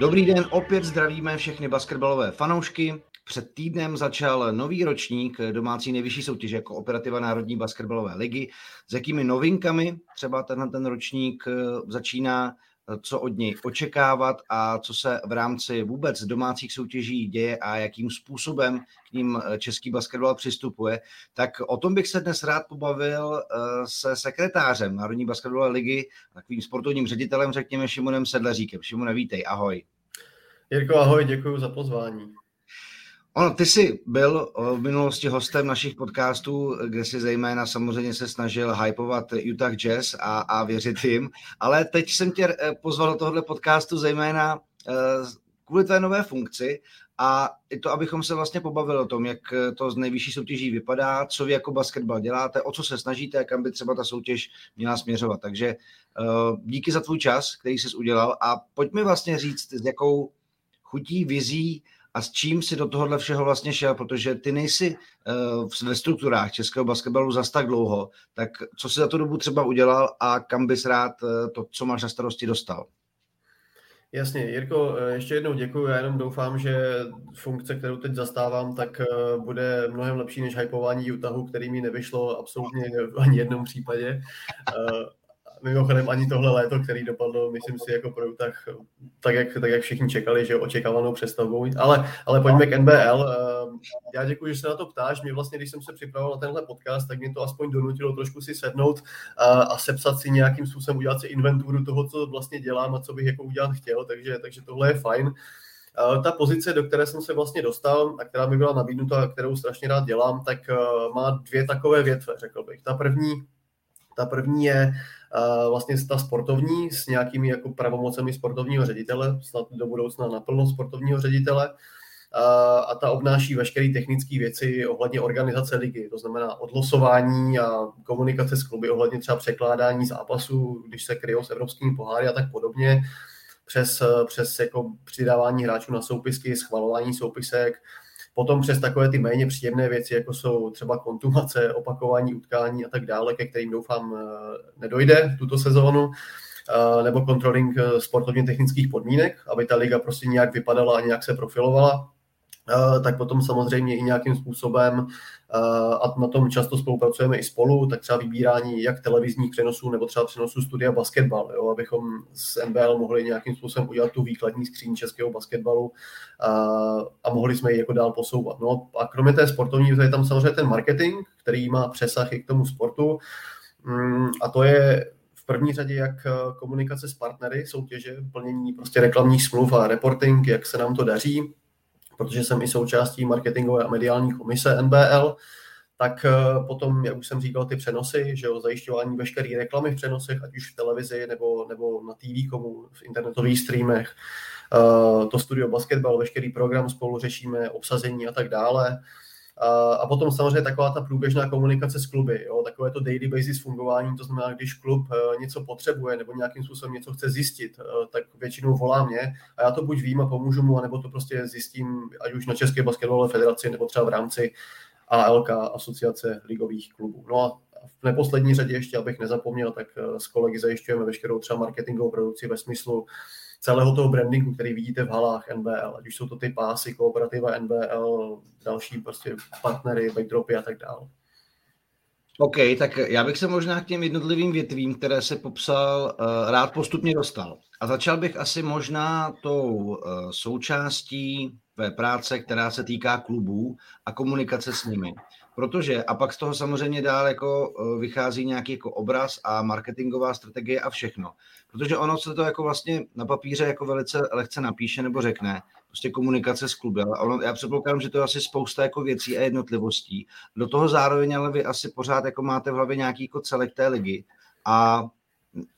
Dobrý den, opět zdravíme všechny basketbalové fanoušky. Před týdnem začal nový ročník domácí nejvyšší soutěže jako operativa Národní basketbalové ligy. S jakými novinkami třeba tenhle ten ročník eh, začíná co od něj očekávat a co se v rámci vůbec domácích soutěží děje a jakým způsobem k ním eh, český basketbal přistupuje, tak o tom bych se dnes rád pobavil eh, se sekretářem Národní basketbalové ligy, takovým sportovním ředitelem, řekněme Šimonem Sedleříkem. Šimone, vítej, ahoj. Jirko, ahoj, děkuji za pozvání. Ono, ty jsi byl v minulosti hostem našich podcastů, kde si zejména samozřejmě se snažil hypovat Utah Jazz a, a věřit jim, ale teď jsem tě eh, pozval do tohohle podcastu zejména uh, kvůli té nové funkci a i to, abychom se vlastně pobavili o tom, jak to z nejvyšší soutěží vypadá, co vy jako basketbal děláte, o co se snažíte, kam by třeba ta soutěž měla směřovat. Takže díky za tvůj čas, který jsi udělal a pojďme vlastně říct, s jakou chutí, vizí a s čím si do tohohle všeho vlastně šel, protože ty nejsi uh, ve strukturách českého basketbalu zas tak dlouho, tak co si za tu dobu třeba udělal a kam bys rád uh, to, co máš na starosti, dostal? Jasně, Jirko, eh, ještě jednou děkuji. Já jenom doufám, že funkce, kterou teď zastávám, tak bude mnohem lepší než hypování Utahu, který mi nevyšlo absolutně v ani jednom případě mimochodem ani tohle léto, který dopadlo, myslím si, jako pro tak, tak, jak, tak jak všichni čekali, že očekávanou přestavbou. Ale, ale pojďme k NBL. Eh, já děkuji, že se na to ptáš. Mě vlastně, když jsem se připravoval na tenhle podcast, tak mě to aspoň donutilo trošku si sednout a, a sepsat si nějakým způsobem, udělat si inventuru toho, co vlastně dělám a co bych jako udělat chtěl, takže, takže tohle je fajn. Eh, ta pozice, do které jsem se vlastně dostal a která mi byla nabídnuta, kterou strašně rád dělám, tak eh, má dvě takové větve, řekl bych. Ta první, ta první je vlastně ta sportovní s nějakými jako pravomocemi sportovního ředitele, snad do budoucna naplno sportovního ředitele, a ta obnáší veškeré technické věci ohledně organizace ligy, to znamená odlosování a komunikace s kluby ohledně třeba překládání zápasů, když se kryjou s evropskými poháry a tak podobně, přes, přes jako přidávání hráčů na soupisky, schvalování soupisek, Potom přes takové ty méně příjemné věci, jako jsou třeba kontumace, opakování utkání a tak dále, ke kterým doufám eh, nedojde tuto sezónu, eh, nebo controlling eh, sportovně technických podmínek, aby ta liga prostě nějak vypadala a nějak se profilovala tak potom samozřejmě i nějakým způsobem, a na tom často spolupracujeme i spolu, tak třeba vybírání jak televizních přenosů nebo třeba přenosů studia basketbal, jo, abychom s NBL mohli nějakým způsobem udělat tu výkladní skříň českého basketbalu a, a mohli jsme ji jako dál posouvat. No a kromě té sportovní je tam samozřejmě ten marketing, který má přesah i k tomu sportu mm, a to je v první řadě jak komunikace s partnery soutěže, plnění prostě reklamních smluv a reporting, jak se nám to daří, protože jsem i součástí marketingové a mediální komise NBL, tak eh, potom, jak už jsem říkal, ty přenosy, že o zajišťování veškeré reklamy v přenosech, ať už v televizi nebo, nebo na TV komu, v internetových streamech, eh, to studio basketbal, veškerý program spolu řešíme, obsazení a tak dále. A potom samozřejmě taková ta průběžná komunikace s kluby, jo, takové to daily basis fungování, to znamená, když klub eh, něco potřebuje nebo nějakým způsobem něco chce zjistit, eh, tak většinou volá mě a já to buď vím a pomůžu mu, anebo to prostě zjistím, ať už na České basketbalové federaci nebo třeba v rámci ALK, Asociace ligových klubů. No a v neposlední řadě ještě, abych nezapomněl, tak eh, s kolegy zajišťujeme veškerou třeba marketingovou produkci ve smyslu celého toho brandingu, který vidíte v halách NBL, ať už jsou to ty pásy, kooperativa NBL, další prostě partnery, backdropy a tak dále. OK, tak já bych se možná k těm jednotlivým větvím, které se popsal, eh, rád postupně dostal. A začal bych asi možná tou eh, součástí tvé práce, která se týká klubů a komunikace s nimi. Protože, a pak z toho samozřejmě dál jako eh, vychází nějaký jako obraz a marketingová strategie a všechno. Protože ono se to jako vlastně na papíře jako velice lehce napíše nebo řekne, prostě komunikace s klubem. Ale ono, já předpokládám, že to je asi spousta jako věcí a jednotlivostí. Do toho zároveň ale vy asi pořád jako máte v hlavě nějaký jako celek té ligy a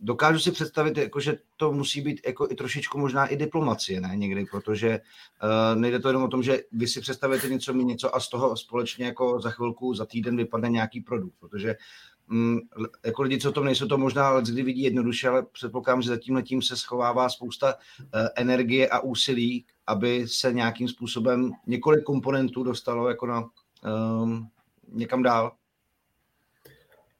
dokážu si představit, jako, že to musí být jako i trošičku možná i diplomacie, ne někdy, protože uh, nejde to jenom o tom, že vy si představíte něco, mi něco a z toho společně jako za chvilku, za týden vypadne nějaký produkt, protože um, jako lidi, co to nejsou, to možná ale kdy vidí jednoduše, ale předpokládám, že zatím tím se schovává spousta uh, energie a úsilí, aby se nějakým způsobem několik komponentů dostalo jako na um, někam dál.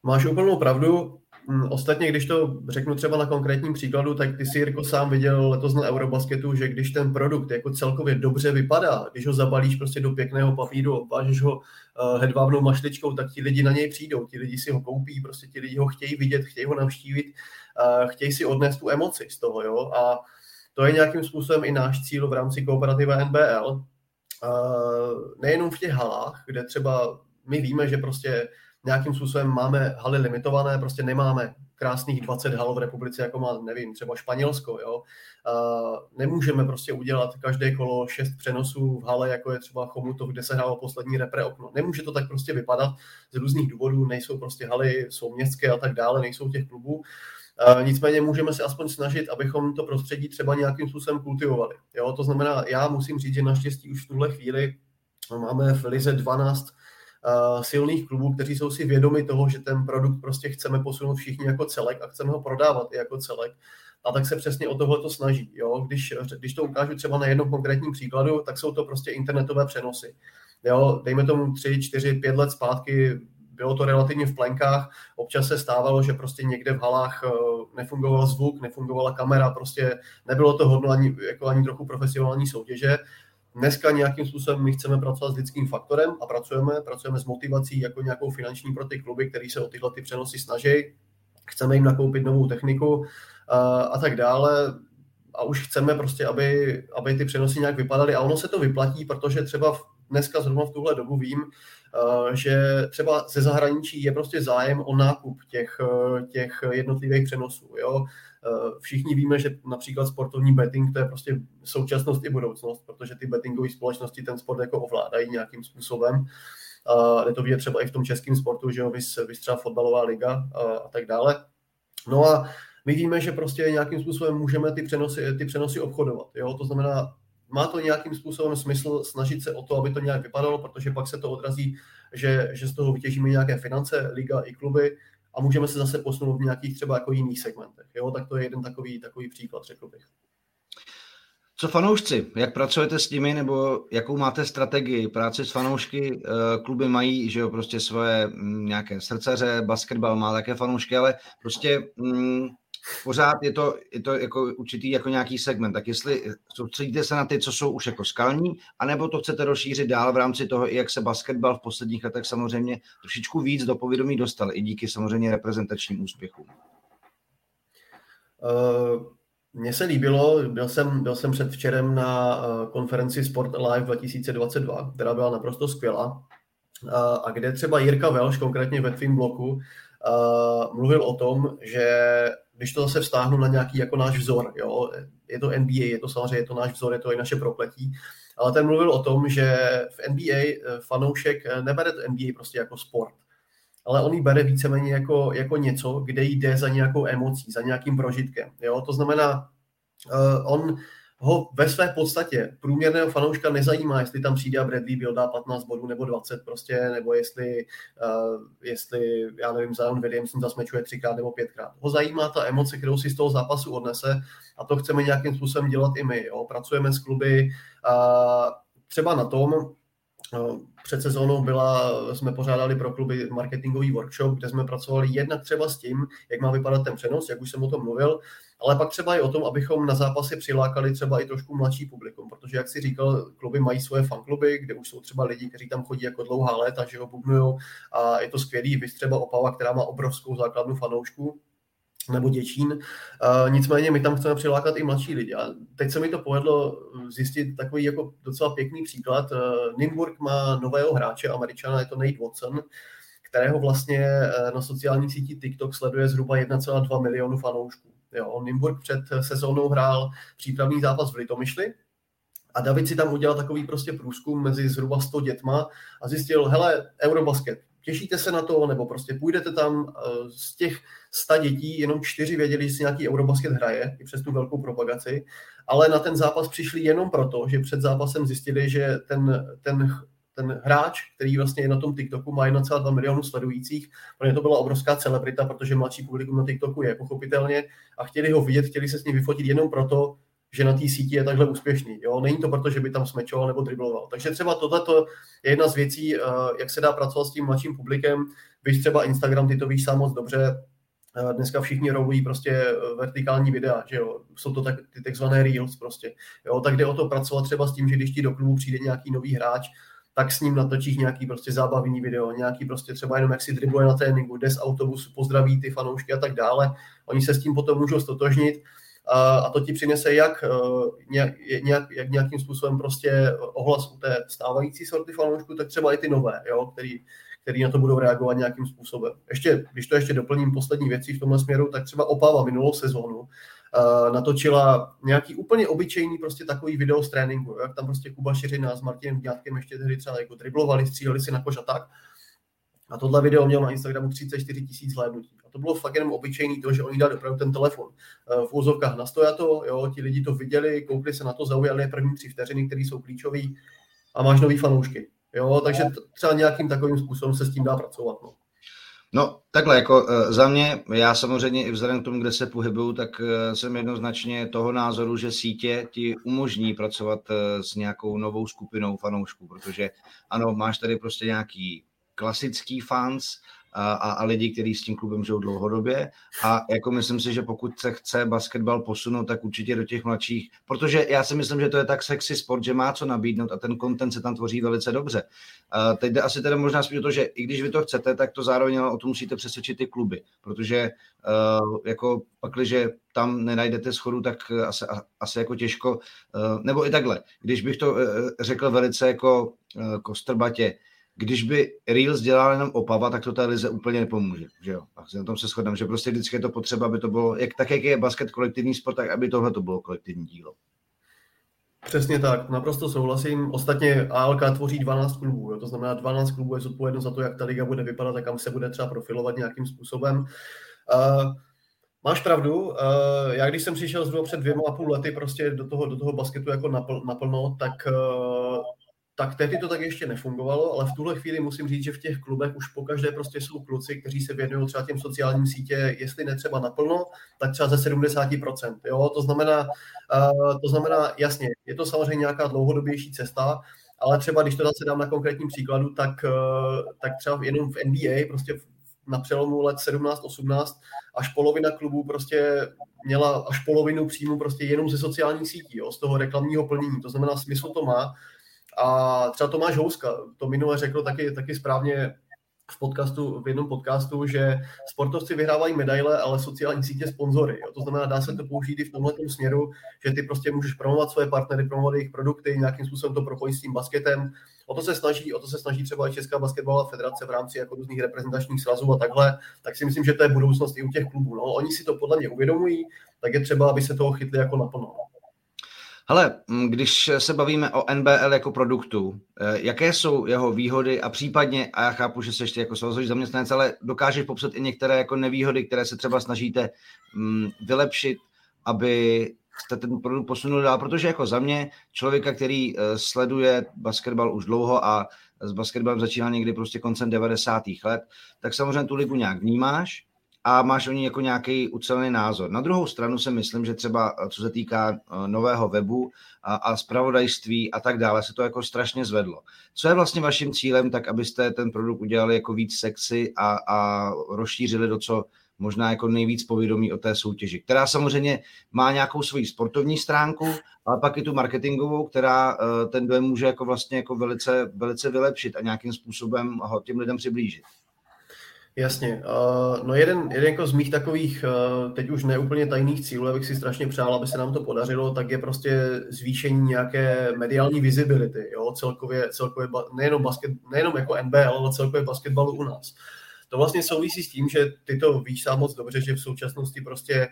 Máš úplnou pravdu ostatně, když to řeknu třeba na konkrétním příkladu, tak ty si Jirko sám viděl letos na Eurobasketu, že když ten produkt jako celkově dobře vypadá, když ho zabalíš prostě do pěkného papíru, obvážeš ho uh, hedvábnou mašličkou, tak ti lidi na něj přijdou, ti lidi si ho koupí, prostě ti lidi ho chtějí vidět, chtějí ho navštívit, uh, chtějí si odnést tu emoci z toho, jo, a to je nějakým způsobem i náš cíl v rámci kooperativa NBL, uh, nejenom v těch halách, kde třeba my víme, že prostě nějakým způsobem máme haly limitované, prostě nemáme krásných 20 hal v republice, jako má, nevím, třeba Španělsko, jo. Uh, nemůžeme prostě udělat každé kolo šest přenosů v hale, jako je třeba Chomutov, kde se hrálo poslední repre okno. Nemůže to tak prostě vypadat z různých důvodů, nejsou prostě haly, jsou městské a tak dále, nejsou těch klubů. Uh, nicméně můžeme se aspoň snažit, abychom to prostředí třeba nějakým způsobem kultivovali. Jo? To znamená, já musím říct, že naštěstí už v tuhle chvíli máme v Lize 12 uh, silných klubů, kteří jsou si vědomi toho, že ten produkt prostě chceme posunout všichni jako celek a chceme ho prodávat i jako celek. A tak se přesně o tohle to snaží. Jo? Když, když to ukážu třeba na jednom konkrétním příkladu, tak jsou to prostě internetové přenosy. Jo? Dejme tomu 3, 4, 5 let zpátky bylo to relativně v plenkách. Občas se stávalo, že prostě někde v halách eh, nefungoval zvuk, nefungovala kamera, prostě nebylo to hodno ani, jako ani trochu profesionální soutěže. Dneska nějakým způsobem my chceme pracovat s lidským faktorem a pracujeme, pracujeme s motivací jako nějakou finanční pro ty kluby, které se o tyhle ty přenosy snaží. Chceme jim nakoupit novou techniku a, a tak dále a už chceme prostě, aby, aby ty přenosy nějak vypadaly a ono se to vyplatí, protože třeba dneska zrovna v tuhle dobu vím, že třeba ze zahraničí je prostě zájem o nákup těch, těch jednotlivých přenosů. Jo? Eh, všichni víme, že například sportovní betting to je prostě současnost i budoucnost, protože ty bettingové společnosti ten sport jako ovládají nějakým způsobem. A je to vidět třeba i v tom českém sportu, že jo, vys, vys fotbalová liga a, a tak dále. No a my víme, že prostě nějakým způsobem můžeme ty přenosy, ty přenosy obchodovat. Jo? To znamená, má to nějakým způsobem smysl snažit se o to, aby to nějak vypadalo, protože pak se to odrazí, že, že z toho vytěžíme nějaké finance, liga i kluby, a můžeme se zase posunout v nějakých třeba jako jiných segmentech. Jo? Tak to je jeden takový, takový příklad, řekl bych. Co fanoušci? Jak pracujete s nimi, nebo jakou máte strategii práce s fanoušky? Eh, kluby mají, že jo, prostě svoje mm, nějaké srdcaře, basketbal má také fanoušky, ale prostě mm, pořád je to, je to jako určitý jako nějaký segment. Tak jestli soustředíte se na ty, co jsou už jako skalní, anebo to chcete rozšířit dál v rámci toho, jak se basketbal v posledních letech samozřejmě trošičku víc do povědomí dostal, i díky samozřejmě reprezentačním úspěchům. Uh... Mně se líbilo, byl jsem, byl jsem předvčerem na konferenci Sport Alive 2022, která byla naprosto skvělá, a kde třeba Jirka Velš, konkrétně ve tvým bloku, mluvil o tom, že když to zase vztáhnu na nějaký jako náš vzor, jo, je to NBA, je to samozřejmě je to náš vzor, je to i naše prokletí, ale ten mluvil o tom, že v NBA eh, fanoušek eh, nebere to NBA prostě jako sport, ale on ji bere víceméně jako, jako něco, kde jde za nějakou emocí, za nějakým prožitkem. Jo? To znamená, on ho ve své podstatě průměrného fanouška nezajímá, jestli tam přijde a Bradley byl dá 15 bodů nebo 20 prostě, nebo jestli, uh, jestli já nevím, Zion Williamson zasmečuje třikrát nebo pětkrát. Ho zajímá ta emoce, kterou si z toho zápasu odnese a to chceme nějakým způsobem dělat i my. Jo? Pracujeme s kluby uh, třeba na tom, uh, před sezónou byla, jsme pořádali pro kluby marketingový workshop, kde jsme pracovali jednak třeba s tím, jak má vypadat ten přenos, jak už jsem o tom mluvil, ale pak třeba i o tom, abychom na zápasy přilákali třeba i trošku mladší publikum, protože jak si říkal, kluby mají svoje fankluby, kde už jsou třeba lidi, kteří tam chodí jako dlouhá léta, že ho bubnujou a je to skvělý, vy třeba Opava, která má obrovskou základnu fanoušků, nebo Děčín. Nicméně my tam chceme přilákat i mladší lidi. A teď se mi to povedlo zjistit takový jako docela pěkný příklad. Uh, Nimburg má nového hráče, američana, je to Nate Watson, kterého vlastně na sociální síti TikTok sleduje zhruba 1,2 milionu fanoušků. Jo, Nimburg před sezónou hrál přípravný zápas v Litomyšli a David si tam udělal takový prostě průzkum mezi zhruba 100 dětma a zjistil, hele, Eurobasket, těšíte se na to, nebo prostě půjdete tam eh, z těch 100 dětí, jenom čtyři věděli, že si nějaký Eurobasket hraje, i přes tu velkou propagaci, ale na ten zápas přišli jenom proto, že před zápasem zjistili, že ten, ten ten hráč, který vlastně je na tom TikToku, má 1,2 milionu sledujících. Pro ně to byla obrovská celebrita, protože mladší publikum na TikToku je pochopitelně a chtěli ho vidět, chtěli se s ním vyfotit jenom proto, že na té síti je takhle úspěšný. Jo? Není to proto, že by tam smečoval nebo dribloval. Takže třeba tohle je jedna z věcí, eh, jak se dá pracovat s tím mladším publikem. Víš třeba Instagram, ty to víš sám moc dobře, Dneska všichni rolují prostě vertikální videa, že jo, jsou to tak, ty takzvané reels prostě, jo, tak jde o to pracovat třeba s tím, že když ti do klubu přijde nějaký nový hráč, tak s ním natočíš nějaký prostě zábavný video, nějaký prostě třeba jenom jak si dribluje na tréninku, jde z autobusu, pozdraví ty fanoušky a tak dále. Oni se s tím potom můžou stotožnit a, to ti přinese jak, nějak, nějak, jak nějakým způsobem prostě ohlas u té stávající sorty fanoušků, tak třeba i ty nové, jo, který, který na to budou reagovat nějakým způsobem. Ještě, když to ještě doplním poslední věci v tomhle směru, tak třeba Opava minulou sezónu uh, natočila nějaký úplně obyčejný prostě takový video z tréninku, jak tam prostě Kuba Šiřina s Martinem Dětkem ještě tehdy třeba jako driblovali, stříleli si na koš a tak. A tohle video mělo na Instagramu 34 tisíc hlédnutí. A to bylo fakt jenom obyčejný to, že oni dali opravdu ten telefon uh, v úzovkách na stojato, jo, ti lidi to viděli, koukli se na to, zaujali první tři vteřiny, které jsou klíčové a máš nový fanoušky. Jo, takže třeba nějakým takovým způsobem se s tím dá pracovat. No. No, takhle, jako uh, za mě, já samozřejmě i vzhledem k tomu, kde se pohybuju, tak uh, jsem jednoznačně toho názoru, že sítě ti umožní pracovat uh, s nějakou novou skupinou fanoušků, protože ano, máš tady prostě nějaký klasický fans, a, a lidi, kteří s tím klubem žijou dlouhodobě. A jako myslím si, že pokud se chce basketbal posunout, tak určitě do těch mladších, protože já si myslím, že to je tak sexy sport, že má co nabídnout a ten content se tam tvoří velice dobře. A teď jde asi teda možná spíš o to, že i když vy to chcete, tak to zároveň o tom musíte přesvědčit ty kluby, protože uh, jako pakliže tam nenajdete schodu, tak asi, asi jako těžko, uh, nebo i takhle, když bych to uh, řekl velice jako uh, kostrbatě, když by Reels dělal jenom Opava, tak to té lize úplně nepomůže. Že jo? A na tom se shodám, že prostě vždycky je to potřeba, aby to bylo, jak, tak jak je basket kolektivní sport, tak aby tohle to bylo kolektivní dílo. Přesně tak, naprosto souhlasím. Ostatně ALK tvoří 12 klubů, jo? to znamená 12 klubů je zodpovědno za to, jak ta liga bude vypadat a kam se bude třeba profilovat nějakým způsobem. Uh, Máš pravdu, uh, já když jsem přišel zhruba před dvěma a půl lety prostě do toho, do toho basketu jako napl, naplno, tak uh, tak tehdy to tak ještě nefungovalo, ale v tuhle chvíli musím říct, že v těch klubech už po každé prostě jsou kluci, kteří se věnují třeba těm sociálním sítě, jestli ne třeba naplno, tak třeba ze 70%. Jo? To, znamená, uh, to znamená, jasně, je to samozřejmě nějaká dlouhodobější cesta, ale třeba když to zase dám na konkrétním příkladu, tak, uh, tak třeba jenom v NBA, prostě na přelomu let 17-18, až polovina klubů prostě měla až polovinu příjmu prostě jenom ze sociálních sítí, jo, z toho reklamního plnění. To znamená, smysl to má, a třeba Tomáš Houska to minule řekl taky, taky správně v podcastu, v jednom podcastu, že sportovci vyhrávají medaile, ale sociální sítě sponzory. To znamená, dá se to použít i v tomhle směru, že ty prostě můžeš promovat své partnery, promovat jejich produkty, nějakým způsobem to propojit s tím basketem. O to se snaží, o to se snaží třeba i Česká basketbalová federace v rámci jako různých reprezentačních svazů a takhle, tak si myslím, že to je budoucnost i u těch klubů. No. Oni si to podle mě uvědomují, tak je třeba, aby se toho chytli jako naplno. Hele, když se bavíme o NBL jako produktu, eh, jaké jsou jeho výhody a případně, a já chápu, že se ještě jako svazový zaměstnanec, ale dokážeš popsat i některé jako nevýhody, které se třeba snažíte vylepšit, aby jste ten produkt posunuli dál, protože jako za mě, člověka, který eh, sleduje basketbal už dlouho a s basketbalem začínal někdy prostě koncem 90. let, tak samozřejmě tu ligu nějak vnímáš, a máš o ní jako nějaký ucelený názor. Na druhou stranu si myslím, že třeba eh, co se týká eh, nového webu a, a spravodajství a tak dále, se to jako strašně zvedlo. Co je vlastně vaším cílem, tak abyste ten produkt udělali jako víc sexy a, a rozšířili do co možná jako nejvíc povědomí o té soutěži, která samozřejmě má nějakou svoji sportovní stránku, ale pak i tu marketingovou, která eh, ten dojem může jako vlastně jako velice, velice vylepšit a nějakým způsobem ho těm lidem přiblížit. Jasně. Uh, no jeden, jeden jako z mých takových, uh, teď už neúplně tajných cílů, abych si strašně přál, aby se nám to podařilo, tak je prostě zvýšení nějaké mediální visibility, jo, celkově, celkově nejenom, basket, nejenom jako NBL, ale celkově basketbalu u nás. To vlastně souvisí s tím, že ty to víš sám moc dobře, že v současnosti prostě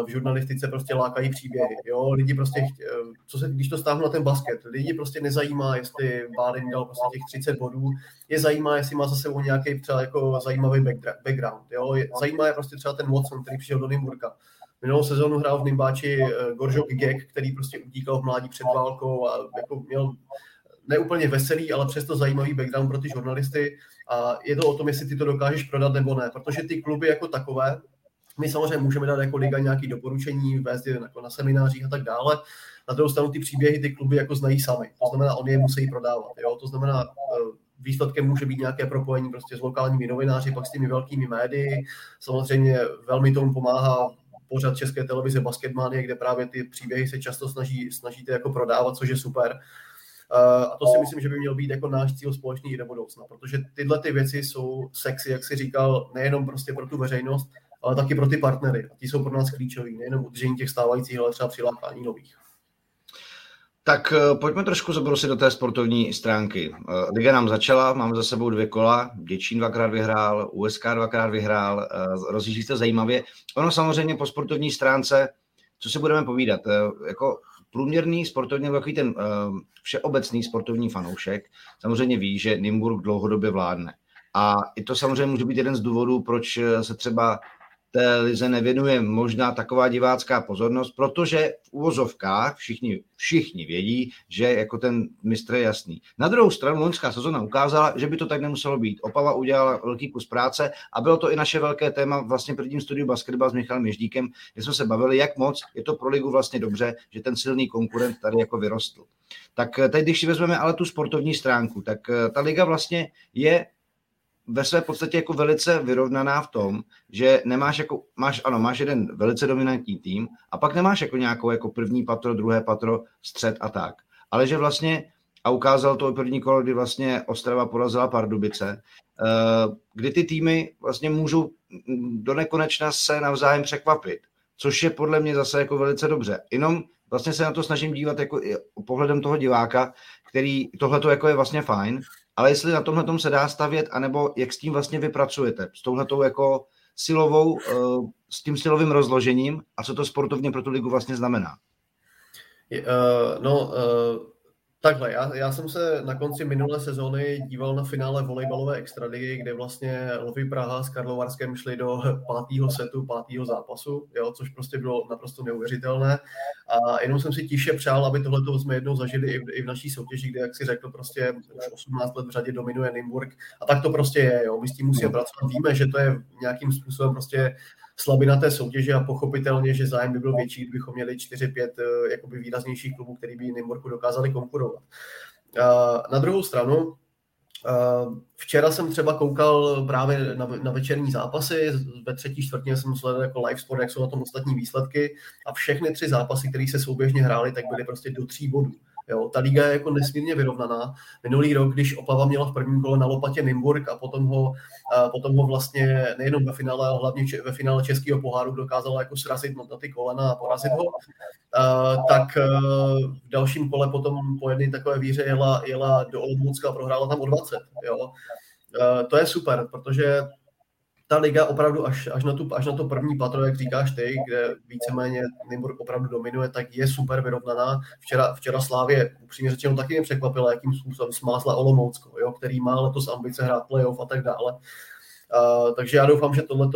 uh, v žurnalistice prostě lákají příběhy. Jo? Lidi prostě, uh, co se, když to stáhnu na ten basket, lidi prostě nezajímá, jestli Báden dal prostě těch 30 bodů, je zajímá, jestli má za sebou nějaký třeba jako zajímavý background. Jo? Zajímá je prostě třeba ten Watson, který přišel do Nymburka. Minulou sezónu hrál v Nymbači uh, Goržok Gek, který prostě utíkal v mládí před válkou a jako měl neúplně veselý, ale přesto zajímavý background pro ty žurnalisty a je to o tom, jestli ty to dokážeš prodat nebo ne, protože ty kluby jako takové, my samozřejmě můžeme dát jako liga nějaké doporučení, vést je jako na seminářích a tak dále. Na druhou stranu ty příběhy ty kluby jako znají sami. To znamená, oni je musí prodávat. Jo? To znamená, eh, výsledkem může být nějaké propojení prostě s lokálními novináři, pak s těmi velkými médii. Samozřejmě velmi tomu pomáhá pořad České televize Basketmania, kde právě ty příběhy se často snaží, snažíte jako prodávat, což je super. A to si myslím, že by měl být jako náš cíl společný i do budoucna, protože tyhle ty věci jsou sexy, jak si říkal, nejenom prostě pro tu veřejnost, ale taky pro ty partnery. A ti jsou pro nás klíčoví, nejenom udržení těch stávajících, ale třeba přilákání nových. Tak eh, pojďme trošku zabrousit do té sportovní stránky. Eh, Liga nám začala, máme za sebou dvě kola, Děčín dvakrát vyhrál, USK dvakrát vyhrál, eh, rozjíždí se zajímavě. Ono samozřejmě po sportovní stránce, co si budeme povídat, jako průměrný sportovní, takový ten všeobecný sportovní fanoušek, samozřejmě ví, že Nymburk dlouhodobě vládne. A i to samozřejmě může být jeden z důvodů, proč se třeba té lize nevěnuje možná taková divácká pozornost, protože v úvozovkách všichni, všichni vědí, že jako ten mistr je jasný. Na druhou stranu loňská sezona ukázala, že by to tak nemuselo být. Opava udělala velký kus práce a bylo to i naše velké téma vlastně prvním studiu basketbal s Michalem Ježdíkem, kde jsme se bavili, jak moc je to pro ligu vlastně dobře, že ten silný konkurent tady jako vyrostl. Tak teď, když si vezmeme ale tu sportovní stránku, tak eh, ta liga vlastně je ve své podstatě jako velice vyrovnaná v tom, že nemáš jako, máš, ano, máš jeden velice dominantní tým a pak nemáš jako nějakou jako první patro, druhé patro, střed a tak. Ale že vlastně, a ukázal to první kolo, kdy vlastně Ostrava porazila Pardubice, eh, kdy ty týmy vlastně můžou do nekonečna se navzájem překvapit, což je podle mě zase jako velice dobře. Jenom vlastně se na to snažím dívat jako pohledem toho diváka, který tohle to jako je vlastně fajn, ale jestli na tomhle tom se dá stavět, anebo jak s tím vlastně vy pracujete, s touhletou jako silovou, eh, s tím silovým rozložením a co to sportovně pro tu ligu vlastně znamená? Uh, no, uh, Takhle, já, já jsem se na konci minulé sezóny díval na finále volejbalové extraligy, kde vlastně Lovy Praha s Karlovarskem šli do pátého setu, pátého zápasu, jo, což prostě bylo naprosto neuvěřitelné. A jenom jsem si tiše přál, aby tohle jsme jednou zažili i v, i v naší soutěži, kde, jak si řekl, prostě už 18 let v řadě dominuje Nymburk. A tak to prostě je, jo. My s tím musíme pracovat. Víme, že to je nějakým způsobem prostě slabina té soutěže a pochopitelně, že zájem by byl větší, kdybychom měli 4-5 eh, jakoby výraznějších klubů, který by Nymburku dokázali konkurovat. Na druhou stranu, Včera jsem třeba koukal právě na, na večerní zápasy, ve třetí čtvrtině jsem sledoval jako live sport, jak jsou na tom ostatní výsledky a všechny tři zápasy, které se souběžně hrály, tak byly prostě do tří bodů. Jo, ta liga je jako nesmírně vyrovnaná. Minulý rok, když Opava měla v prvním kole na lopatě Nymburk a potom ho, a potom ho vlastně nejenom ve finále, ale hlavně ve finále Českého poháru dokázala jako srazit na ty kolena a porazit ho, a, tak a, v dalším kole potom po jedné takové víře jela, jela do Olomoucka a prohrála tam o 20. Jo. A, to je super, protože ta liga opravdu až, až, na tu, až na to první patro, jak říkáš ty, kde víceméně Nymburk opravdu dominuje, tak je super vyrovnaná. Včera, včera Slávě upřímně řečeno taky mě překvapila, jakým způsobem smázla Olomoucko, jo, který má letos ambice hrát playoff a tak dále. Takže já doufám, že tohle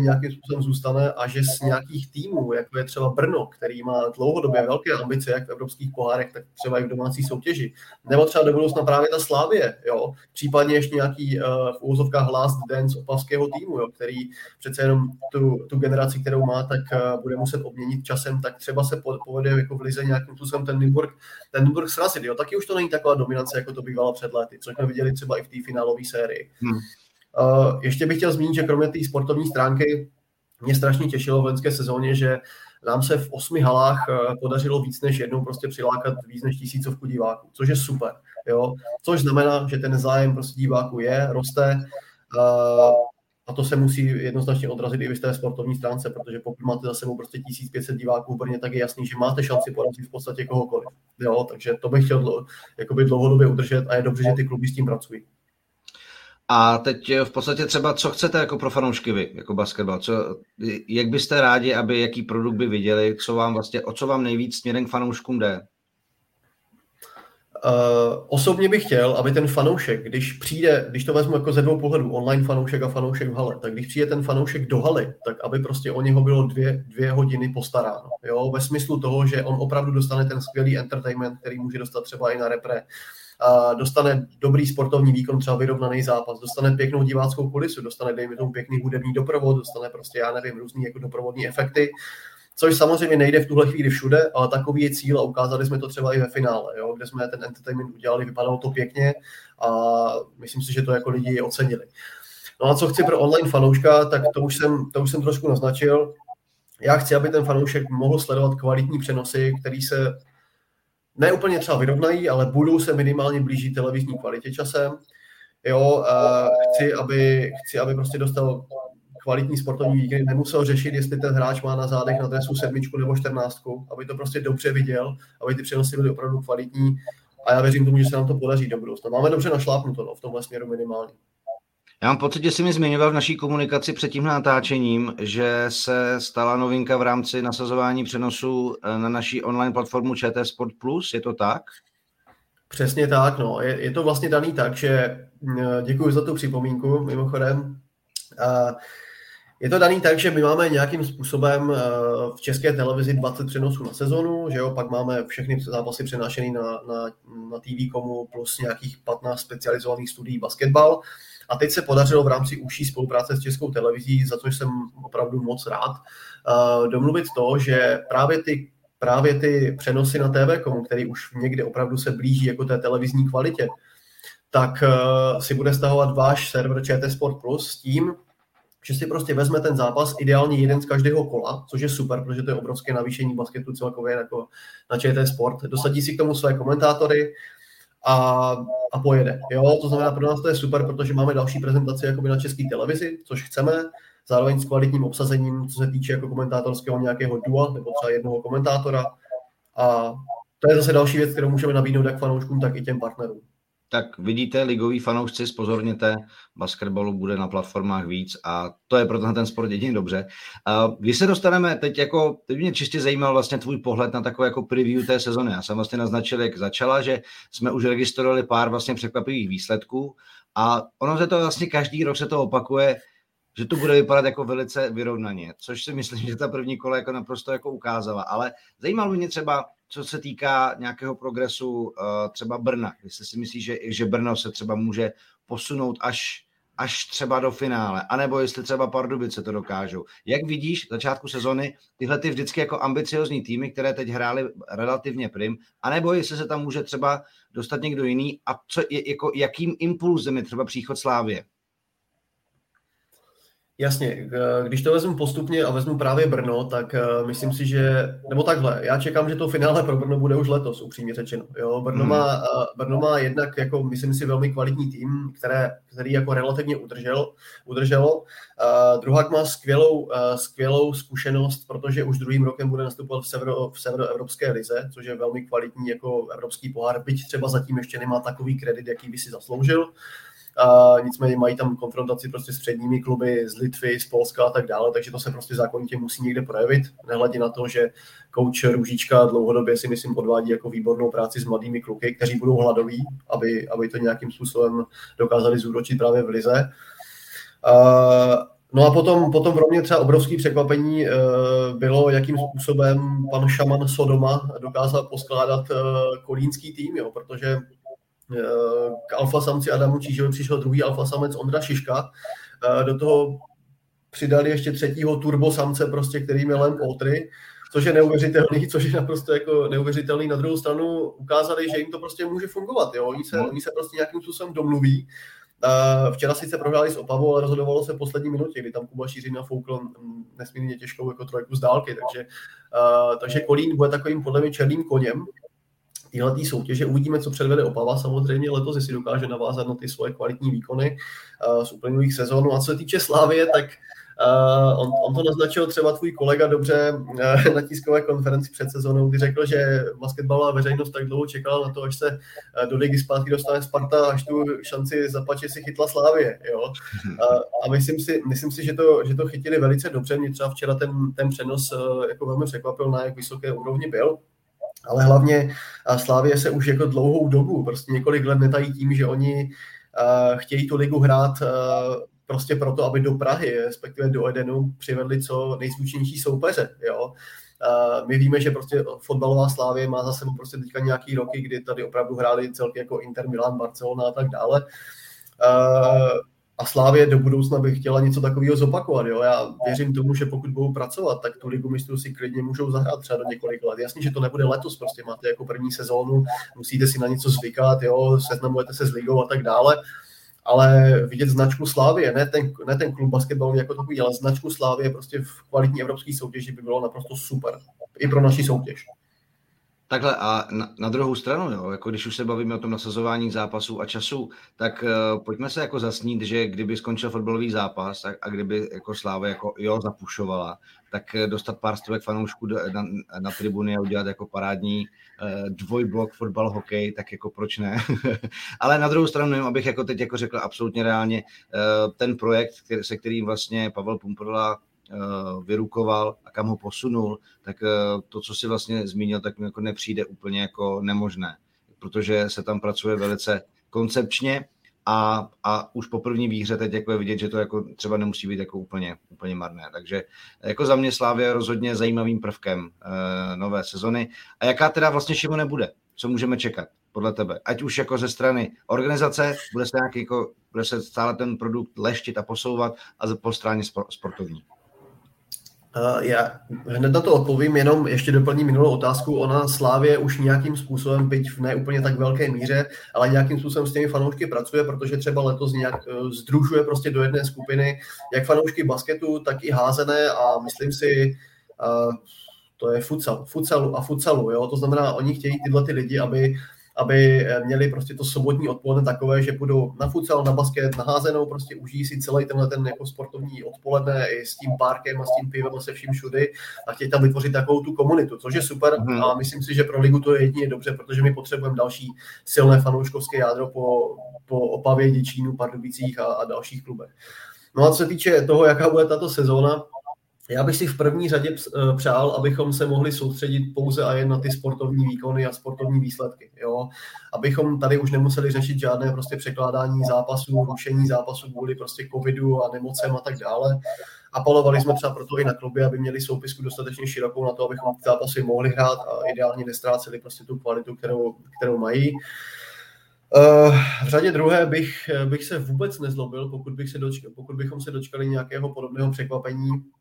nějakým způsobem zůstane a že z nějakých týmů, jako je třeba Brno, který má dlouhodobě velké ambice, jak v evropských pohárech, tak třeba i v domácí soutěži, nebo třeba do budoucna právě ta Slávě, jo, případně ještě nějaký uh, v úvozovkách last dance opavského týmu, jo, který přece jenom tu, tu generaci, kterou má, tak uh, bude muset obměnit časem, tak třeba se povede jako v lize nějakým způsobem ten Nymburk, ten Nymburk srazit, jo, taky už to není taková dominace, jako to bývalo před lety, což jsme viděli třeba i v té finálové sérii. Hmm. Eh, ještě bych chtěl zmínit, že kromě té sportovní stránky mě strašně těšilo v loňské sezóně, že nám se v osmi halách eh, podařilo víc než jednou prostě přilákat víc než tisícovku diváků, což je super. Jo? Což znamená, že ten zájem prostě diváků je, roste eh, a to se musí jednoznačně odrazit i v té sportovní stránce, protože pokud máte za sebou prostě 1500 diváků v Brně, tak je jasný, že máte šanci porazit v podstatě kohokoliv. Jo? Takže to bych chtěl dlouho, dlouhodobě udržet a je dobře, že ty kluby s tím pracují. A teď v podstatě třeba, co chcete jako pro fanoušky vy, jako basketbal? Co, jak byste rádi, aby jaký produkt by viděli, co vám vlastně, o co vám nejvíc směrem k fanouškům jde? Uh, osobně bych chtěl, aby ten fanoušek, když přijde, když to vezmu jako ze dvou pohledů, online fanoušek a fanoušek v hale, tak když přijde ten fanoušek do haly, tak aby prostě o něho bylo dvě, dvě hodiny postaráno. Jo? Ve smyslu toho, že on opravdu dostane ten skvělý entertainment, který může dostat třeba i na repre, dostane dobrý sportovní výkon, třeba vyrovnaný zápas, dostane pěknou diváckou kulisu, dostane, dejme tomu, pěkný hudební doprovod, dostane prostě, já nevím, různý jako doprovodní efekty, což samozřejmě nejde v tuhle chvíli všude, ale takový je cíl a ukázali jsme to třeba i ve finále, jo, kde jsme ten entertainment udělali, vypadalo to pěkně a myslím si, že to jako lidi ocenili. No a co chci pro online fanouška, tak to už jsem, to už jsem trošku naznačil. Já chci, aby ten fanoušek mohl sledovat kvalitní přenosy, který se ne úplně třeba vyrovnají, ale budou se minimálně blížit televizní kvalitě časem. Jo, chci, aby, chci, aby prostě dostal kvalitní sportovní výkon, nemusel řešit, jestli ten hráč má na zádech na dresu sedmičku nebo čtrnáctku, aby to prostě dobře viděl, aby ty přenosy byly opravdu kvalitní a já věřím tomu, že se nám to podaří do budoucna. Máme dobře našlápnuto no, v tomhle směru minimálně. Já mám pocit, že jsi mi zmiňoval v naší komunikaci před tím natáčením, že se stala novinka v rámci nasazování přenosu eh, na naší online platformu ČT Sport Plus, je to tak? Přesně tak, no. Je, je to vlastně daný tak, že mm, děkuji za tu připomínku, mimochodem. Je to daný tak, že my máme nějakým způsobem eh, v české televizi 20 přenosů na sezonu, že jo, pak máme všechny zápasy přenášený na, na, na TV komu plus nějakých 15 specializovaných studií basketbal. A teď se podařilo v rámci užší spolupráce s českou televizí, za což jsem opravdu moc rád, eh, domluvit to, že právě ty právě ty přenosy na TV komu, který už někde opravdu se blíží jako té televizní kvalitě, tak uh, si bude stahovat váš server ČT Sport Plus s tím, že si prostě vezme ten zápas ideálně jeden z každého kola, což je super, protože to je obrovské navýšení basketu celkově jako na ČT Sport. Dosadí si k tomu své komentátory a, a pojede. Jo? To znamená, pro nás to je super, protože máme další prezentaci jakoby na české televizi, což chceme, zároveň s kvalitním obsazením, co se týče jako komentátorského nějakého dua nebo třeba jednoho komentátora. A to je zase další věc, kterou můžeme nabídnout jak fanouškům, tak i těm partnerům tak vidíte, ligoví fanoušci, spozorněte, basketbalu bude na platformách víc a to je pro ten sport jedině dobře. Když se dostaneme teď jako, teď mě čistě zajímal vlastně tvůj pohled na takové jako preview té sezony. Já jsem vlastně naznačil, jak začala, že jsme už registrovali pár vlastně překvapivých výsledků a ono se to vlastně každý rok se to opakuje, že to bude vypadat jako velice vyrovnaně, což si myslím, že ta první kole jako naprosto jako ukázala. Ale zajímalo mě třeba, co se týká nějakého progresu uh, třeba Brna, jestli si myslíš, že, že Brno se třeba může posunout až, až třeba do finále, anebo jestli třeba Pardubice to dokážou. Jak vidíš začátku sezony tyhle ty vždycky jako ambiciozní týmy, které teď hrály relativně prim, anebo jestli se tam může třeba dostat někdo jiný a co, jako, jakým impulzem je třeba příchod Slávě? Jasně, když to vezmu postupně a vezmu právě Brno, tak uh, myslím si, že, nebo takhle, já čekám, že to finále pro Brno bude už letos, upřímně řečeno. Jo, Brno, hmm. má, uh, Brno má jednak, jako myslím si, velmi kvalitní tým, které, který jako relativně udržel, udrželo. Uh, druhák má skvělou, uh, skvělou zkušenost, protože už druhým rokem bude nastupovat v, severo, v severoevropské lize, což je velmi kvalitní jako evropský pohár, byť třeba zatím ještě nemá takový kredit, jaký by si zasloužil. Uh, a nicméně mají tam konfrontaci prostě s předními kluby z Litvy, z Polska a tak dále, takže to se prostě zákonitě musí někde projevit, nehledě na to, že kouč Růžička dlouhodobě si myslím odvádí jako výbornou práci s mladými kluky, kteří budou hladoví, aby, aby to nějakým způsobem dokázali zúročit právě v lize. Uh, No a potom, potom pro mě třeba obrovské překvapení uh, bylo, jakým způsobem pan Šaman Sodoma dokázal poskládat uh, kolínský tým, jo, protože k alfa samci Adamu Čížovi přišel druhý alfa samec Ondra Šiška. Do toho přidali ještě třetího turbo samce, prostě, který měl len potry, což je neuvěřitelný, což je naprosto jako neuvěřitelný. Na druhou stranu ukázali, že jim to prostě může fungovat. Jo? Oni, se, no. oni se prostě nějakým způsobem domluví. Včera sice prohráli s Opavou, ale rozhodovalo se v poslední minutě, kdy tam Kuba Šířina foukl nesmírně těžkou jako trojku z dálky, takže, takže Kolín bude takovým podle mě černým koněm téhle soutěže. Uvidíme, co předvede Opava. Samozřejmě letos, jestli dokáže navázat na ty svoje kvalitní výkony uh, z uplynulých sezónů. A co se týče Slávie, tak Uh, on, on to naznačil třeba tvůj kolega dobře uh, na tiskové konferenci před sezónou, kdy řekl, že basketbalová veřejnost tak dlouho čekala na to, až se uh, do ligy zpátky dostane Sparta, až tu šanci zapače si chytla Slávě. Jo? Uh, a myslím si, myslím si že, to, že to chytili velice dobře. Mě třeba včera ten, ten přenos uh, jako velmi překvapil, na jak vysoké úrovni byl ale hlavně Slávě se už jako dlouhou dobu, prostě několik let netají tím, že oni chtějí tu ligu hrát prostě proto, aby do Prahy, respektive do Edenu, přivedli co nejzvučnější soupeře, jo. My víme, že prostě fotbalová Slávě má za sebou prostě teďka nějaký roky, kdy tady opravdu hráli celky jako Inter, Milan, Barcelona a tak dále. A Slávě do budoucna by chtěla něco takového zopakovat. Jo? Já věřím tomu, že pokud budou pracovat, tak tu ligu mistrů si klidně můžou zahrát třeba do několik let. Jasně, že to nebude letos, prostě máte jako první sezónu, musíte si na něco zvykat, jo? seznamujete se s ligou a tak dále, ale vidět značku Slávě, ne ten, ne ten klub basketbalový jako takový, ale značku Slávě prostě v kvalitní evropské soutěži by bylo naprosto super. I pro naši soutěž. Takhle a na, na druhou stranu, jo, jako když už se bavíme o tom nasazování zápasů a času, tak uh, pojďme se jako zasnít, že kdyby skončil fotbalový zápas a, a kdyby jako Sláva jako jo zapušovala, tak eh, dostat pár stovek fanoušků na, na tribuny a udělat jako parádní uh, dvojblok fotbal, hokej, tak jako proč ne? Ale na druhou stranu, nevím, abych jako teď jako řekl absolutně reálně, uh, ten projekt, který, se kterým vlastně Pavel Pumprla vyrukoval a kam ho posunul, tak eh, to, co si vlastně zmínil, tak mi jako nepřijde úplně jako nemožné, protože se tam pracuje velice koncepčně a, a už po první výhře teď jako je vidět, že to jako třeba nemusí být jako úplně, úplně marné. Takže jako za mě Slávě rozhodně zajímavým prvkem uh, nové sezony. A jaká teda vlastně Šimo nebude? Co můžeme čekat podle tebe? Ať už jako ze strany organizace, bude se, nějaký, jako, bude se stále ten produkt leštit a posouvat a po straně sportovní. Já hned na to odpovím, jenom ještě doplním minulou otázku. Ona Slávě už nějakým způsobem, byť v ne úplně tak velké míře, ale nějakým způsobem s těmi fanoušky pracuje, protože třeba letos nějak uh, združuje prostě do jedné skupiny jak fanoušky basketu, tak i házené a myslím si, uh, to je futsal, futsalu a futsalu, jo? to znamená, oni chtějí tyhle ty lidi, aby aby eh, měli prostě to sobotní odpoledne takové, že budou na futsal, na basket, na házenou, prostě užijí si celý tenhle ten jako sportovní odpoledne i s tím párkem a s tím pivem a se vším všudy a chtějí tam vytvořit takovou tu komunitu, což je super mm. a myslím si, že pro ligu to je jedině dobře, protože my potřebujeme další silné fanouškovské jádro po, po Opavě, Děčínu, Pardubicích a, a dalších klubech. No a co se týče toho, jaká bude tato sezóna, já bych si v první řadě eh, přál, abychom se mohli soustředit pouze a jen na ty sportovní výkony a sportovní výsledky. Jo? Abychom tady už nemuseli řešit žádné prostě překládání zápasů, rušení zápasů kvůli prostě covidu a nemocem a tak dále. Apelovali jsme třeba proto i na kluby, aby měli soupisku dostatečně širokou na to, abychom zápasy mohli hrát a ideálně nestráceli prostě tu kvalitu, kterou, kterou mají. Uh, v řadě druhé bych, bych se vůbec nezlobil, pokud, bych se dočkal, pokud bychom se dočkali nějakého podobného překvapení Eh,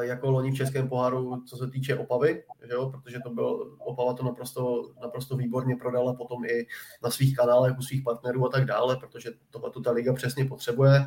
jako loni v Českém poháru, co se týče Opavy, že jo? protože to byl, Opava to naprosto, naprosto výborně prodala potom i na svých kanálech u svých partnerů a tak dále, protože tohle ta liga přesně potřebuje.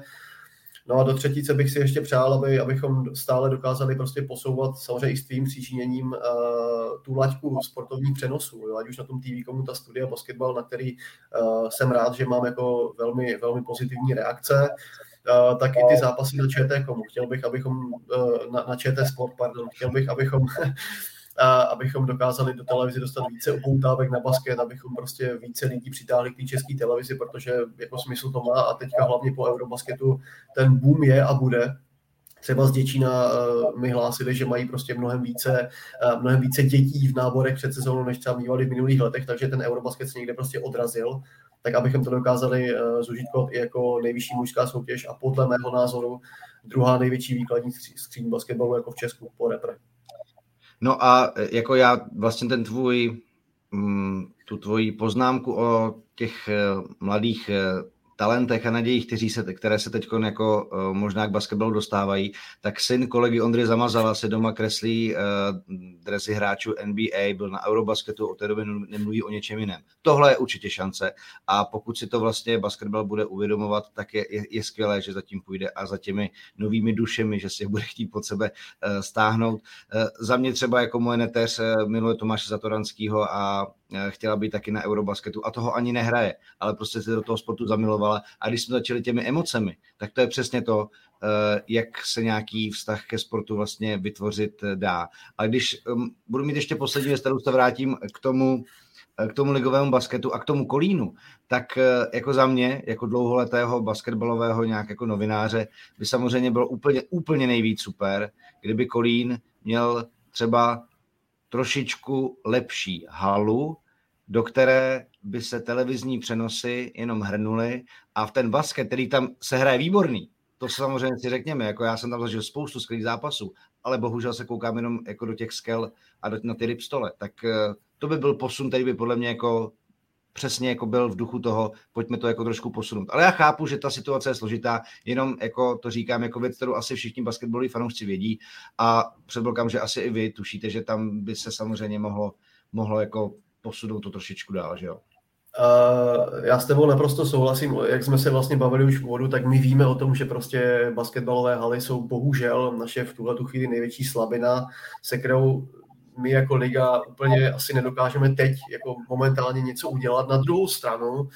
No a do třetíce bych si ještě přál, aby, abychom stále dokázali prostě posouvat samozřejmě i s tvým příčiněním uh, tu laťku sportovních přenosů, jo? ať už na tom TV komu ta studia basketbal, na který uh, jsem rád, že mám jako velmi, velmi pozitivní reakce. Uh, tak i ty zápasy na ČT komu. Chtěl bych, abychom uh, na, na ČT Sport, pardon, chtěl bych, abychom a abychom dokázali do televize dostat více upoutávek na basket, abychom prostě více lidí přitáhli k té české televizi, protože jako smysl to má. A teďka hlavně po Eurobasketu ten boom je a bude, třeba z Děčína uh, mi hlásili, že mají prostě mnohem více, uh, mnohem více dětí v náborech před sezónou, než třeba mývali v minulých letech, takže ten Eurobasket se někde prostě odrazil, tak abychom to dokázali uh, zužitkovat i jako nejvyšší mužská soutěž a podle mého názoru druhá největší výkladní skříň basketbalu jako v Česku po repre. No a e, jako já vlastně ten tvůj, mm, tu tvoji poznámku o těch e, mladých talentech a nadějích, kteří se, které se teď jako uh, možná k basketbalu dostávají, tak syn kolegy Ondry Zamazala se doma kreslí uh, dresy hráčů NBA, byl na Eurobasketu, od té doby nemluví o něčem jiném. Tohle je určitě šance a pokud si to vlastně basketbal bude uvědomovat, tak je, je, je skvělé, že zatím půjde a za těmi novými dušemi, že si je bude chtít pod sebe uh, stáhnout. Uh, za mě třeba jako moje neteř uh, miluje Tomáše Zatoranského a Eh, chtěla být taky na Eurobasketu a toho ani nehraje, ale prostě se do toho sportu zamilovala. A když jsme začali těmi emocemi, tak to je přesně to, eh, jak se nějaký vztah ke sportu vlastně vytvořit eh, dá. A když budu mít ještě poslední věc, kterou se vrátím k tomu, k tomu ligovému basketu a k tomu kolínu, tak jako za mě, jako dlouholetého basketbalového nějak jako novináře, by samozřejmě bylo úplně, úplně nejvíc super, kdyby kolín měl třeba trošičku lepší halu, do které by se televizní přenosy jenom hrnuly a v ten basket, který tam se hraje výborný, to samozřejmě si řekněme, jako já jsem tam zažil spoustu skvělých zápasů, ale bohužel se koukám jenom jako do těch skel a do, na ty ripstole, tak eh, to by byl posun, který by podle mě jako přesně jako byl v duchu toho, pojďme to jako trošku posunout. Ale já chápu, že ta situace je složitá, jenom jako to říkám jako věc, kterou asi všichni basketbaloví fanoušci vědí a předpokládám, že asi i vy tušíte, že tam by se samozřejmě mohlo, mohlo jako posunout to trošičku dál, že jo? Uh, já s tebou naprosto souhlasím, jak jsme se vlastně bavili už v vodu, tak my víme o tom, že prostě basketbalové haly jsou bohužel naše v tuhle tu chvíli největší slabina, se kterou my jako liga úplně asi nedokážeme teď jako momentálně něco udělat. Na druhou stranu, uh,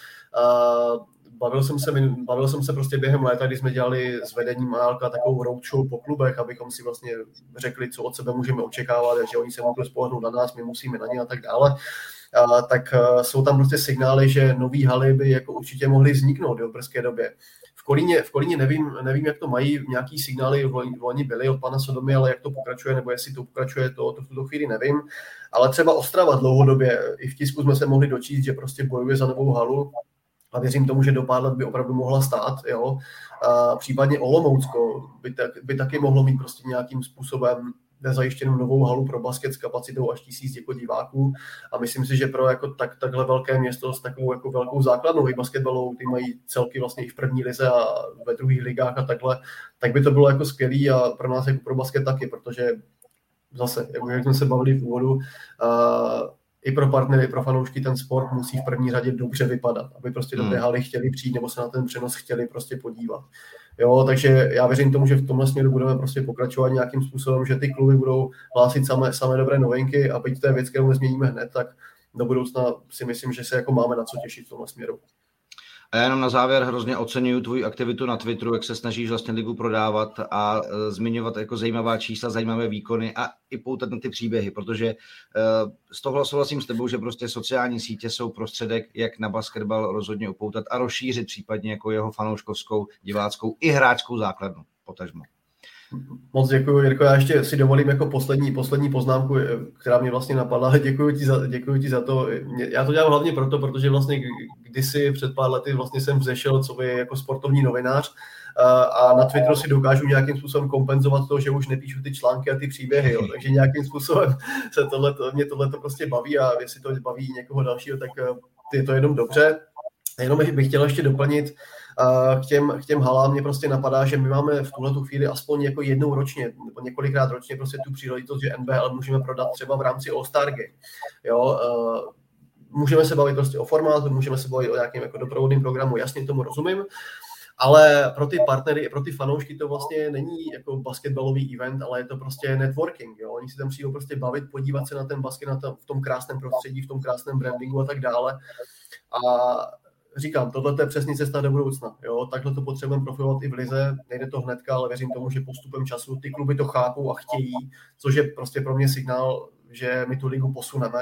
bavil jsem se, bavil jsem se prostě během léta, kdy jsme dělali s vedením Manálka takovou roadshow po klubech, abychom si vlastně řekli, co od sebe můžeme očekávat, že oni se můžou spolehnout na nás, my musíme na ně a tak dále. A, tak a, jsou tam prostě signály, že nový haly by jako určitě mohly vzniknout v brzké době. V Kolíně, v Kolíně nevím, nevím, jak to mají, nějaký signály v loni byly od pana Sodomy, ale jak to pokračuje, nebo jestli to pokračuje, to, to v tuto chvíli nevím. Ale třeba Ostrava dlouhodobě, i v tisku jsme se mohli dočíst, že prostě bojuje za novou halu, a věřím tomu, že do pár let by opravdu mohla stát. Jo. A případně Olomoucko by, tak, by taky mohlo mít prostě nějakým způsobem zajištěnou novou halu pro basket s kapacitou až tisíc jako diváků a myslím si, že pro jako tak, takhle velké město s takovou jako velkou základnou i basketbalovou, ty mají celky vlastně i v první lize a ve druhých ligách a takhle, tak by to bylo jako skvělý a pro nás jako pro basket taky, protože zase, jak jsme se bavili v úvodu, uh, i pro partnery, i pro fanoušky ten sport musí v první řadě dobře vypadat, aby prostě do té hmm. haly chtěli přijít nebo se na ten přenos chtěli prostě podívat. Jo, takže já věřím tomu, že v tomhle směru budeme prostě pokračovat nějakým způsobem, že ty kluby budou hlásit samé, samé dobré novinky a byť to je věc, kterou nezměníme hned, tak do budoucna si myslím, že se jako máme na co těšit v tomhle směru. A já jenom na závěr hrozně oceňuju tvoji aktivitu na Twitteru, jak se snažíš vlastně ligu prodávat a uh, zmiňovat jako zajímavá čísla, zajímavé výkony a i poutat na ty příběhy, protože uh, z toho souhlasím s tebou, že prostě sociální sítě jsou prostředek, jak na basketbal rozhodně upoutat a rozšířit případně jako jeho fanouškovskou, diváckou i hráčskou základnu, potažmo. Moc děkuji, Jirko. Já ještě si dovolím jako poslední, poslední poznámku, eh, která mě vlastně napadla. Děkuji ti za, děkuji ti za to. Já to dělám hlavně proto, protože vlastně kdysi před pár lety vlastně jsem vzešel, co by jako sportovní novinář eh, a na Twitteru si dokážu nějakým způsobem kompenzovat to, že už nepíšu ty články a ty příběhy, jo. takže nějakým způsobem se tohle, mě tohle to prostě baví a jestli to baví někoho dalšího, tak eh, je to jenom dobře. Jenom bych chtěl ještě doplnit, k těm, k těm halám mě prostě napadá, že my máme v tuhle tu chvíli aspoň jako jednou ročně, nebo několikrát ročně prostě tu příležitost, že NBL můžeme prodat třeba v rámci All-Star Game. Jo, můžeme se bavit prostě o formátu, můžeme se bavit o nějakém jako doprovodném programu, jasně tomu rozumím, ale pro ty partnery i pro ty fanoušky to vlastně není jako basketbalový event, ale je to prostě networking. Jo? Oni si tam přijdou prostě bavit, podívat se na ten basket na tom, v tom krásném prostředí, v tom krásném brandingu a tak dále. A říkám, tohle je přesně cesta do budoucna. Jo? Takhle to potřebujeme profilovat i v lize. Nejde to hnedka, ale věřím tomu, že postupem času ty kluby to chápou a chtějí, což je prostě pro mě signál, že my tu ligu posuneme.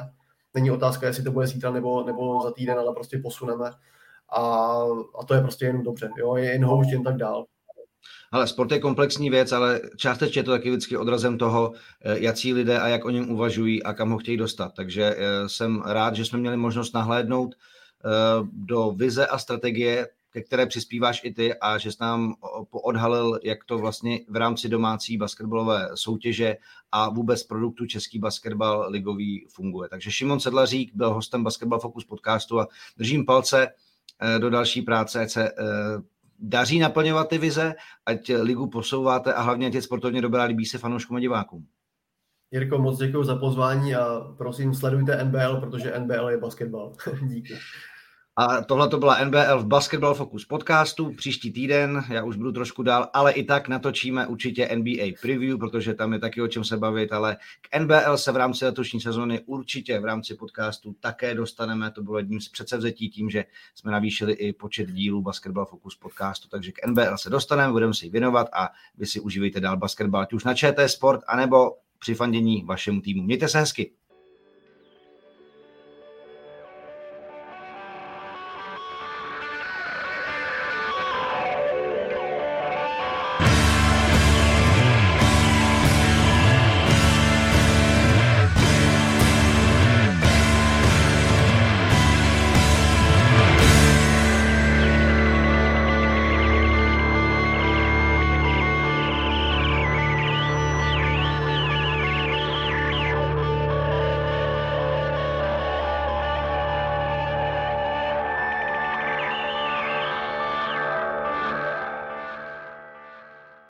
Není otázka, jestli to bude zítra nebo, nebo za týden, ale prostě posuneme. A, a to je prostě jenom dobře. Jo? Je jen houšť, jen tak dál. Ale sport je komplexní věc, ale částečně je to taky vždycky odrazem toho, eh, jaký lidé a jak o něm uvažují a kam ho chtějí dostat. Takže eh, jsem rád, že jsme měli možnost nahlédnout do vize a strategie, ke které přispíváš i ty a že jsi nám odhalil, jak to vlastně v rámci domácí basketbalové soutěže a vůbec produktu Český basketbal ligový funguje. Takže Šimon Sedlařík byl hostem Basketball Focus podcastu a držím palce eh, do další práce, ať se eh, daří naplňovat ty vize, ať ligu posouváte a hlavně ať je sportovně dobrá, líbí se fanouškům a divákům. Jirko, moc děkuji za pozvání a prosím sledujte NBL, protože NBL je basketbal. Díky. A tohle to byla NBL v Basketball Focus podcastu. Příští týden, já už budu trošku dál, ale i tak natočíme určitě NBA preview, protože tam je taky o čem se bavit, ale k NBL se v rámci letošní sezóny určitě v rámci podcastu také dostaneme. To bylo jedním z předsevzetí tím, že jsme navýšili i počet dílů Basketball Focus podcastu, takže k NBL se dostaneme, budeme si ji věnovat a vy si užívejte dál basketbal, ať už na ČT Sport, anebo při fandění vašemu týmu. Mějte se hezky.